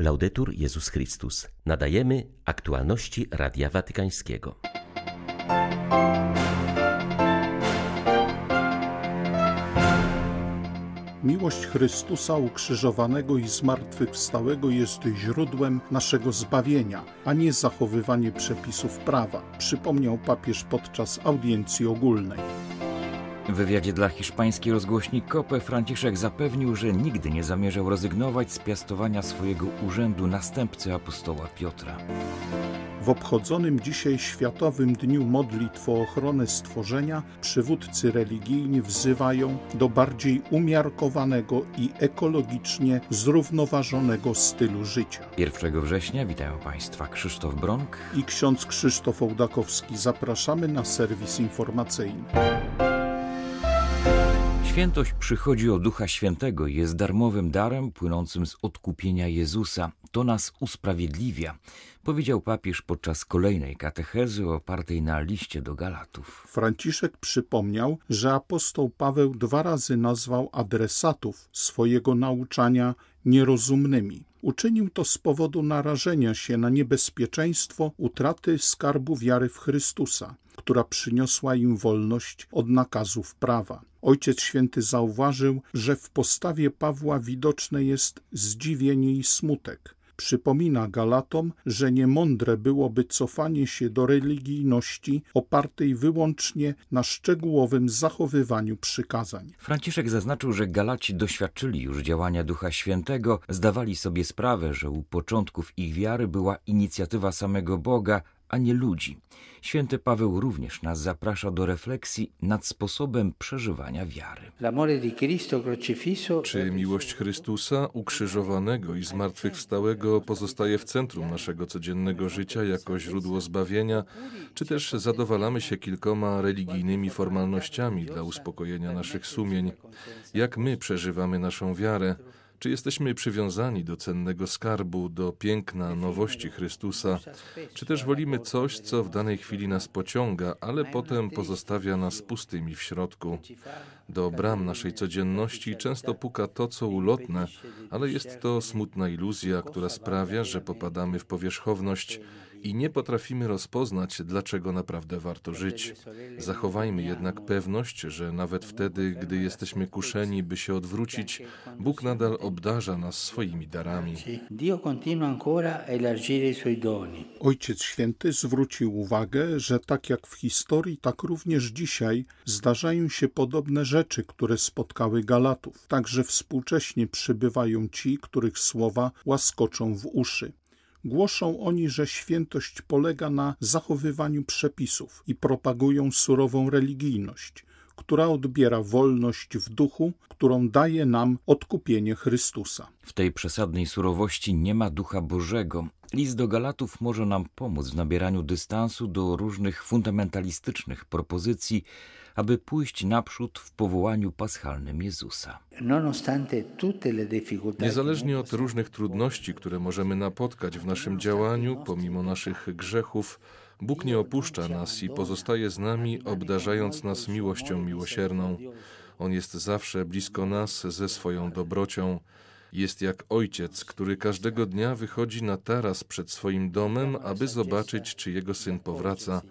Laudetur Jezus Chrystus. Nadajemy aktualności Radia Watykańskiego. Miłość Chrystusa ukrzyżowanego i zmartwychwstałego jest źródłem naszego zbawienia, a nie zachowywanie przepisów prawa, przypomniał papież podczas audiencji ogólnej. W wywiadzie dla hiszpańskiej rozgłośni COPE Franciszek zapewnił, że nigdy nie zamierzał rezygnować z piastowania swojego urzędu następcy apostoła Piotra. W obchodzonym dzisiaj Światowym Dniu Modlitw o ochronę stworzenia przywódcy religijni wzywają do bardziej umiarkowanego i ekologicznie zrównoważonego stylu życia. 1 września witają Państwa Krzysztof Bronk i ksiądz Krzysztof Ołdakowski. Zapraszamy na serwis informacyjny. Świętość przychodzi od Ducha Świętego i jest darmowym darem płynącym z odkupienia Jezusa. To nas usprawiedliwia, powiedział papież podczas kolejnej katechezy opartej na liście do Galatów. Franciszek przypomniał, że apostoł Paweł dwa razy nazwał adresatów swojego nauczania nierozumnymi. Uczynił to z powodu narażenia się na niebezpieczeństwo utraty skarbu wiary w Chrystusa, która przyniosła im wolność od nakazów prawa. Ojciec Święty zauważył, że w postawie Pawła widoczne jest zdziwienie i smutek. Przypomina Galatom, że niemądre byłoby cofanie się do religijności opartej wyłącznie na szczegółowym zachowywaniu przykazań. Franciszek zaznaczył, że Galaci doświadczyli już działania Ducha Świętego, zdawali sobie sprawę, że u początków ich wiary była inicjatywa samego Boga, a nie ludzi. Święty Paweł również nas zaprasza do refleksji nad sposobem przeżywania wiary. Czy miłość Chrystusa, ukrzyżowanego i zmartwychwstałego, pozostaje w centrum naszego codziennego życia jako źródło zbawienia, czy też zadowalamy się kilkoma religijnymi formalnościami dla uspokojenia naszych sumień? Jak my przeżywamy naszą wiarę? Czy jesteśmy przywiązani do cennego skarbu, do piękna, nowości Chrystusa, czy też wolimy coś, co w danej chwili nas pociąga, ale potem pozostawia nas pustymi w środku? Do bram naszej codzienności często puka to, co ulotne, ale jest to smutna iluzja, która sprawia, że popadamy w powierzchowność i nie potrafimy rozpoznać, dlaczego naprawdę warto żyć. Zachowajmy jednak pewność, że nawet wtedy, gdy jesteśmy kuszeni, by się odwrócić, Bóg nadal obdarza nas swoimi darami. Ojciec Święty zwrócił uwagę, że tak jak w historii, tak również dzisiaj zdarzają się podobne rzeczy, które spotkały Galatów. Także współcześnie przybywają ci, których słowa łaskoczą w uszy. Głoszą oni, że świętość polega na zachowywaniu przepisów i propagują surową religijność, która odbiera wolność w duchu, którą daje nam odkupienie Chrystusa. W tej przesadnej surowości nie ma ducha Bożego. List do Galatów może nam pomóc w nabieraniu dystansu do różnych fundamentalistycznych propozycji, aby pójść naprzód w powołaniu paschalnym Jezusa. Niezależnie od różnych trudności, które możemy napotkać w naszym działaniu, pomimo naszych grzechów, Bóg nie opuszcza nas i pozostaje z nami, obdarzając nas miłością miłosierną. On jest zawsze blisko nas ze swoją dobrocią. Jest jak ojciec, który każdego dnia wychodzi na taras przed swoim domem, aby zobaczyć, czy jego syn powraca.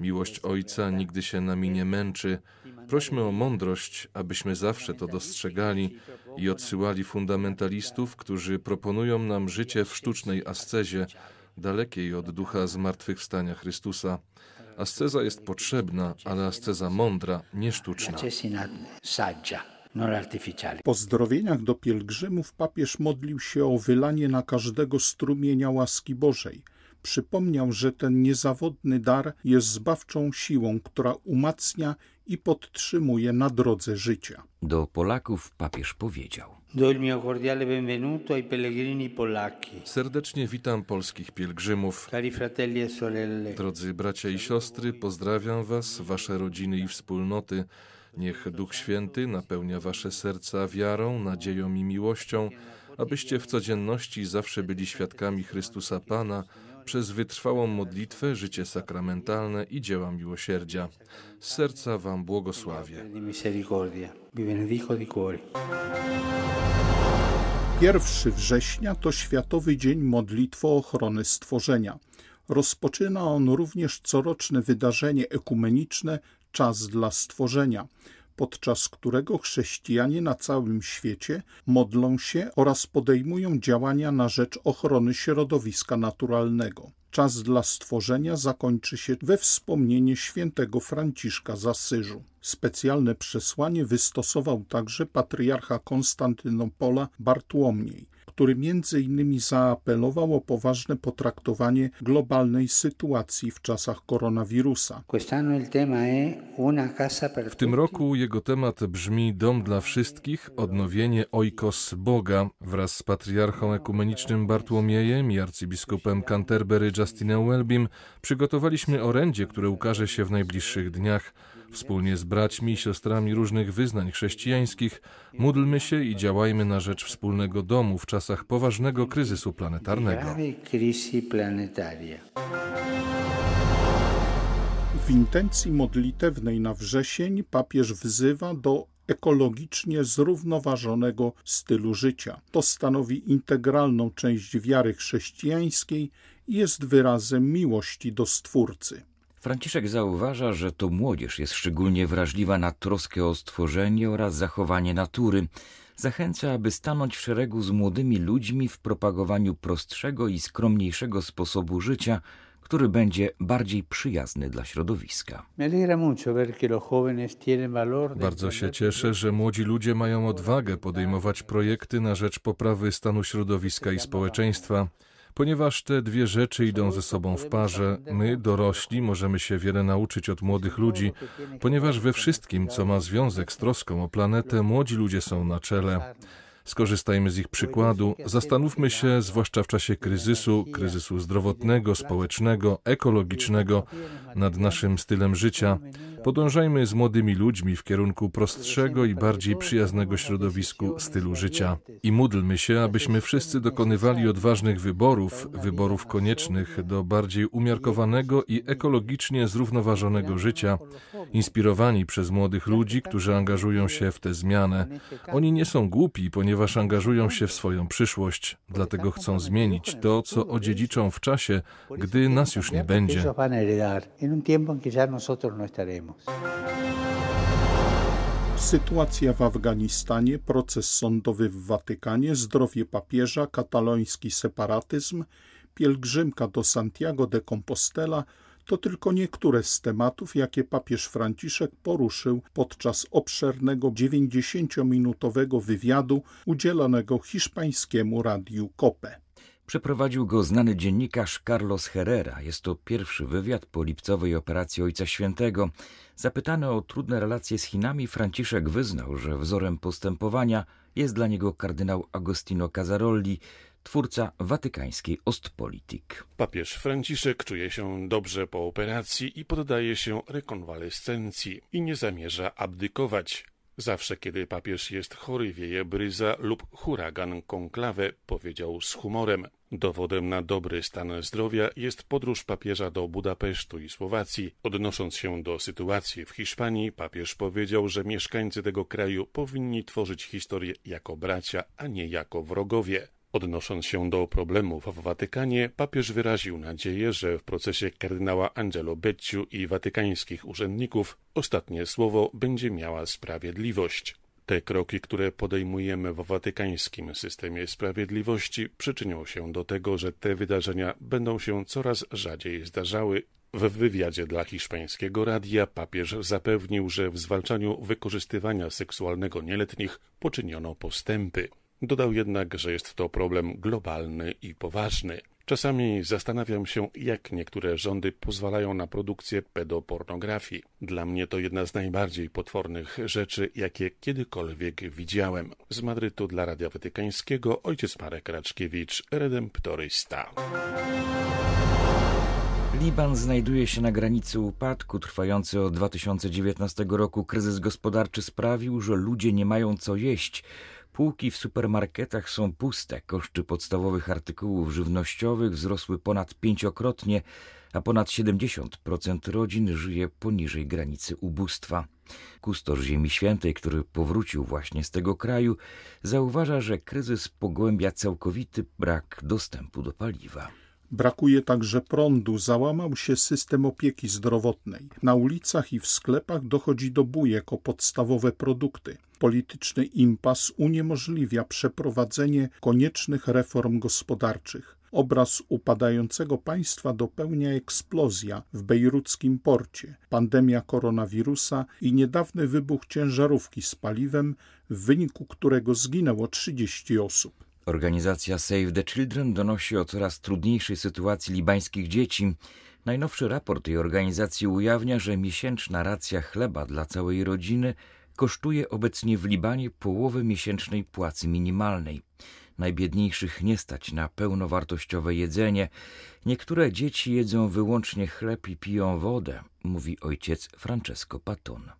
Miłość ojca nigdy się nami nie męczy. Prośmy o mądrość, abyśmy zawsze to dostrzegali i odsyłali fundamentalistów, którzy proponują nam życie w sztucznej ascezie, dalekiej od ducha zmartwychwstania Chrystusa. Asceza jest potrzebna, ale asceza mądra, nie sztuczna. W pozdrowieniach do pielgrzymów papież modlił się o wylanie na każdego strumienia łaski Bożej. Przypomniał, że ten niezawodny dar jest zbawczą siłą, która umacnia i podtrzymuje na drodze życia. Do Polaków papież powiedział: Do il mio cordiale benvenuto ai pellegrini polacchi. Serdecznie witam polskich pielgrzymów. Cari fratelli e sorelle. Drodzy bracia i siostry, pozdrawiam Was, Wasze rodziny i wspólnoty. Niech Duch Święty napełnia Wasze serca wiarą, nadzieją i miłością, abyście w codzienności zawsze byli świadkami Chrystusa Pana przez wytrwałą modlitwę, życie sakramentalne i dzieła miłosierdzia. Z serca Wam błogosławię. 1 września to Światowy Dzień Modlitwy o Ochronę Stworzenia. Rozpoczyna on również coroczne wydarzenie ekumeniczne Czas dla Stworzenia, podczas którego chrześcijanie na całym świecie modlą się oraz podejmują działania na rzecz ochrony środowiska naturalnego. Czas dla stworzenia zakończy się we wspomnienie świętego Franciszka z Asyżu. Specjalne przesłanie wystosował także patriarcha Konstantynopola Bartłomiej który między innymi zaapelował o poważne potraktowanie globalnej sytuacji w czasach koronawirusa. W tym roku jego temat brzmi Dom dla wszystkich, odnowienie Oikos Boga. Wraz z patriarchą ekumenicznym Bartłomiejem i arcybiskupem Canterbury Justinem Welbym przygotowaliśmy orędzie, które ukaże się w najbliższych dniach. Wspólnie z braćmi i siostrami różnych wyznań chrześcijańskich módlmy się i działajmy na rzecz wspólnego domu w czasach poważnego kryzysu planetarnego. W intencji modlitewnej na wrzesień papież wzywa do ekologicznie zrównoważonego stylu życia. To stanowi integralną część wiary chrześcijańskiej i jest wyrazem miłości do Stwórcy. Franciszek zauważa, że to młodzież jest szczególnie wrażliwa na troskę o stworzenie oraz zachowanie natury. Zachęca, aby stanąć w szeregu z młodymi ludźmi w propagowaniu prostszego i skromniejszego sposobu życia, który będzie bardziej przyjazny dla środowiska. Bardzo się cieszę, że młodzi ludzie mają odwagę podejmować projekty na rzecz poprawy stanu środowiska i społeczeństwa. Ponieważ te dwie rzeczy idą ze sobą w parze, my, dorośli, możemy się wiele nauczyć od młodych ludzi, ponieważ we wszystkim, co ma związek z troską o planetę, młodzi ludzie są na czele. Skorzystajmy z ich przykładu, zastanówmy się, zwłaszcza w czasie kryzysu, kryzysu zdrowotnego, społecznego, ekologicznego, nad naszym stylem życia. Podążajmy z młodymi ludźmi w kierunku prostszego i bardziej przyjaznego środowisku stylu życia. I módlmy się, abyśmy wszyscy dokonywali odważnych wyborów, wyborów koniecznych do bardziej umiarkowanego i ekologicznie zrównoważonego życia, inspirowani przez młodych ludzi, którzy angażują się w tę zmianę. Oni nie są głupi, ponieważ angażują się w swoją przyszłość, dlatego chcą zmienić to, co odziedziczą w czasie, gdy nas już nie będzie en un tiempo en que ya nosotros no estaremos. Sytuacja w Afganistanie, proces sądowy w Watykanie, zdrowie papieża, kataloński separatyzm, pielgrzymka do Santiago de Compostela to tylko niektóre z tematów, jakie papież Franciszek poruszył podczas obszernego 90-minutowego wywiadu udzielonego hiszpańskiemu radiu COPE. Przeprowadził go znany dziennikarz Carlos Herrera. Jest to pierwszy wywiad po lipcowej operacji Ojca Świętego. Zapytany o trudne relacje z Chinami, Franciszek wyznał, że wzorem postępowania jest dla niego kardynał Agostino Casarolli, twórca watykańskiej Ostpolitik. Papież Franciszek czuje się dobrze po operacji i poddaje się rekonwalescencji i nie zamierza abdykować. Zawsze, kiedy papież jest chory, wieje bryza lub huragan konklawę, powiedział z humorem. Dowodem na dobry stan zdrowia jest podróż papieża do Budapesztu i Słowacji. Odnosząc się do sytuacji w Hiszpanii, papież powiedział, że mieszkańcy tego kraju powinni tworzyć historię jako bracia, a nie jako wrogowie. Odnosząc się do problemów w Watykanie, papież wyraził nadzieję, że w procesie kardynała Angelo Becciu i watykańskich urzędników ostatnie słowo będzie miała sprawiedliwość. Te kroki, które podejmujemy w watykańskim systemie sprawiedliwości, przyczynią się do tego, że te wydarzenia będą się coraz rzadziej zdarzały. W wywiadzie dla hiszpańskiego radia papież zapewnił, że w zwalczaniu wykorzystywania seksualnego nieletnich poczyniono postępy. Dodał jednak, że jest to problem globalny i poważny. Czasami zastanawiam się, jak niektóre rządy pozwalają na produkcję pedopornografii. Dla mnie to jedna z najbardziej potwornych rzeczy, jakie kiedykolwiek widziałem. Z Madrytu dla Radia Watykańskiego ojciec Marek Raczkiewicz, redemptorysta. Liban znajduje się na granicy upadku. Trwający od 2019 roku kryzys gospodarczy sprawił, że ludzie nie mają co jeść. Półki w supermarketach są puste, koszty podstawowych artykułów żywnościowych wzrosły ponad pięciokrotnie, a ponad 70% rodzin żyje poniżej granicy ubóstwa. Kustosz Ziemi Świętej, który powrócił właśnie z tego kraju, zauważa, że kryzys pogłębia całkowity brak dostępu do paliwa. Brakuje także prądu, załamał się system opieki zdrowotnej. Na ulicach i w sklepach dochodzi do bujek o podstawowe produkty. Polityczny impas uniemożliwia przeprowadzenie koniecznych reform gospodarczych. Obraz upadającego państwa dopełnia eksplozja w bejruckim porcie, pandemia koronawirusa i niedawny wybuch ciężarówki z paliwem, w wyniku którego zginęło 30 osób. Organizacja Save the Children donosi o coraz trudniejszej sytuacji libańskich dzieci. Najnowszy raport tej organizacji ujawnia, że miesięczna racja chleba dla całej rodziny kosztuje obecnie w Libanie połowę miesięcznej płacy minimalnej. Najbiedniejszych nie stać na pełnowartościowe jedzenie. Niektóre dzieci jedzą wyłącznie chleb i piją wodę, mówi ojciec Francesco Patton.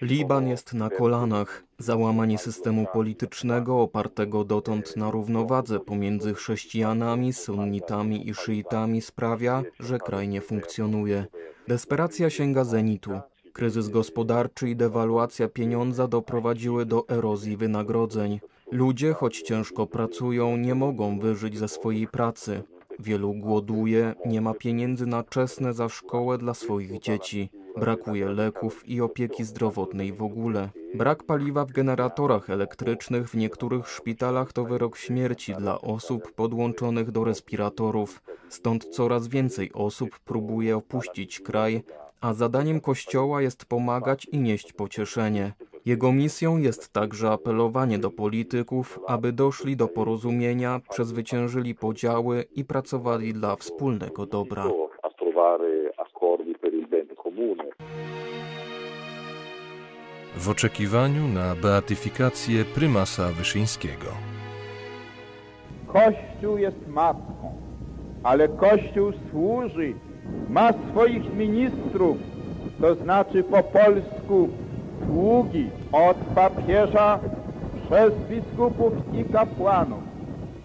Liban jest na kolanach. Załamanie systemu politycznego opartego dotąd na równowadze pomiędzy chrześcijanami, sunnitami i szyitami sprawia, że kraj nie funkcjonuje. Desperacja sięga zenitu. Kryzys gospodarczy i dewaluacja pieniądza doprowadziły do erozji wynagrodzeń. Ludzie, choć ciężko pracują, nie mogą wyżyć ze swojej pracy. Wielu głoduje, nie ma pieniędzy na czesne za szkołę dla swoich dzieci. Brakuje leków i opieki zdrowotnej w ogóle. Brak paliwa w generatorach elektrycznych w niektórych szpitalach to wyrok śmierci dla osób podłączonych do respiratorów. Stąd coraz więcej osób próbuje opuścić kraj, a zadaniem Kościoła jest pomagać i nieść pocieszenie. Jego misją jest także apelowanie do polityków, aby doszli do porozumienia, przezwyciężyli podziały i pracowali dla wspólnego dobra. W oczekiwaniu na beatyfikację prymasa Wyszyńskiego. Kościół jest matką, ale Kościół służy, ma swoich ministrów, to znaczy po polsku sługi od papieża przez biskupów i kapłanów.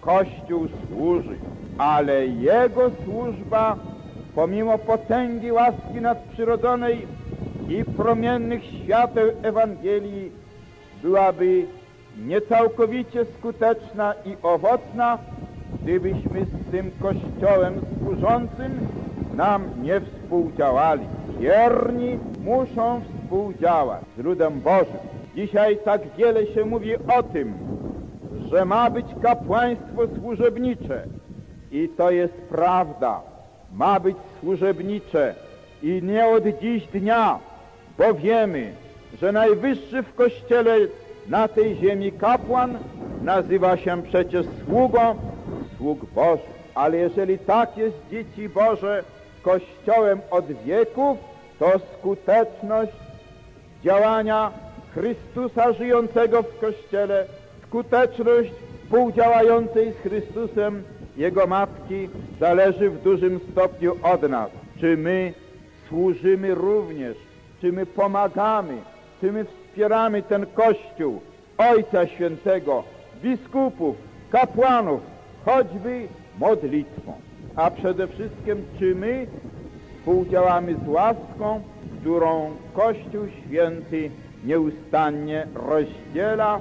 Kościół służy, ale jego służba pomimo potęgi łaski nadprzyrodzonej i promiennych świateł Ewangelii byłaby niecałkowicie skuteczna i owocna, gdybyśmy z tym Kościołem służącym nam nie współdziałali. Wierni muszą współdziałać z ludem Bożym. Dzisiaj tak wiele się mówi o tym, że ma być kapłaństwo służebnicze. I to jest prawda. Ma być służebnicze. I nie od dziś dnia, bo wiemy, że najwyższy w Kościele na tej ziemi kapłan nazywa się przecież sługą sług Bożych. Ale jeżeli tak jest dzieci Boże Kościołem od wieków, to skuteczność działania Chrystusa żyjącego w Kościele, skuteczność współdziałającej z Chrystusem Jego Matki zależy w dużym stopniu od nas. Czy my służymy również, czy my pomagamy, czy my wspieramy ten Kościół Ojca Świętego, biskupów, kapłanów, choćby modlitwą. A przede wszystkim, czy my współdziałamy z łaską, którą Kościół Święty nieustannie rozdziela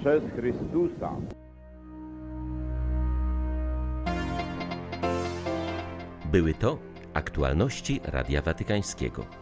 przez Chrystusa. Były to aktualności Radia Watykańskiego.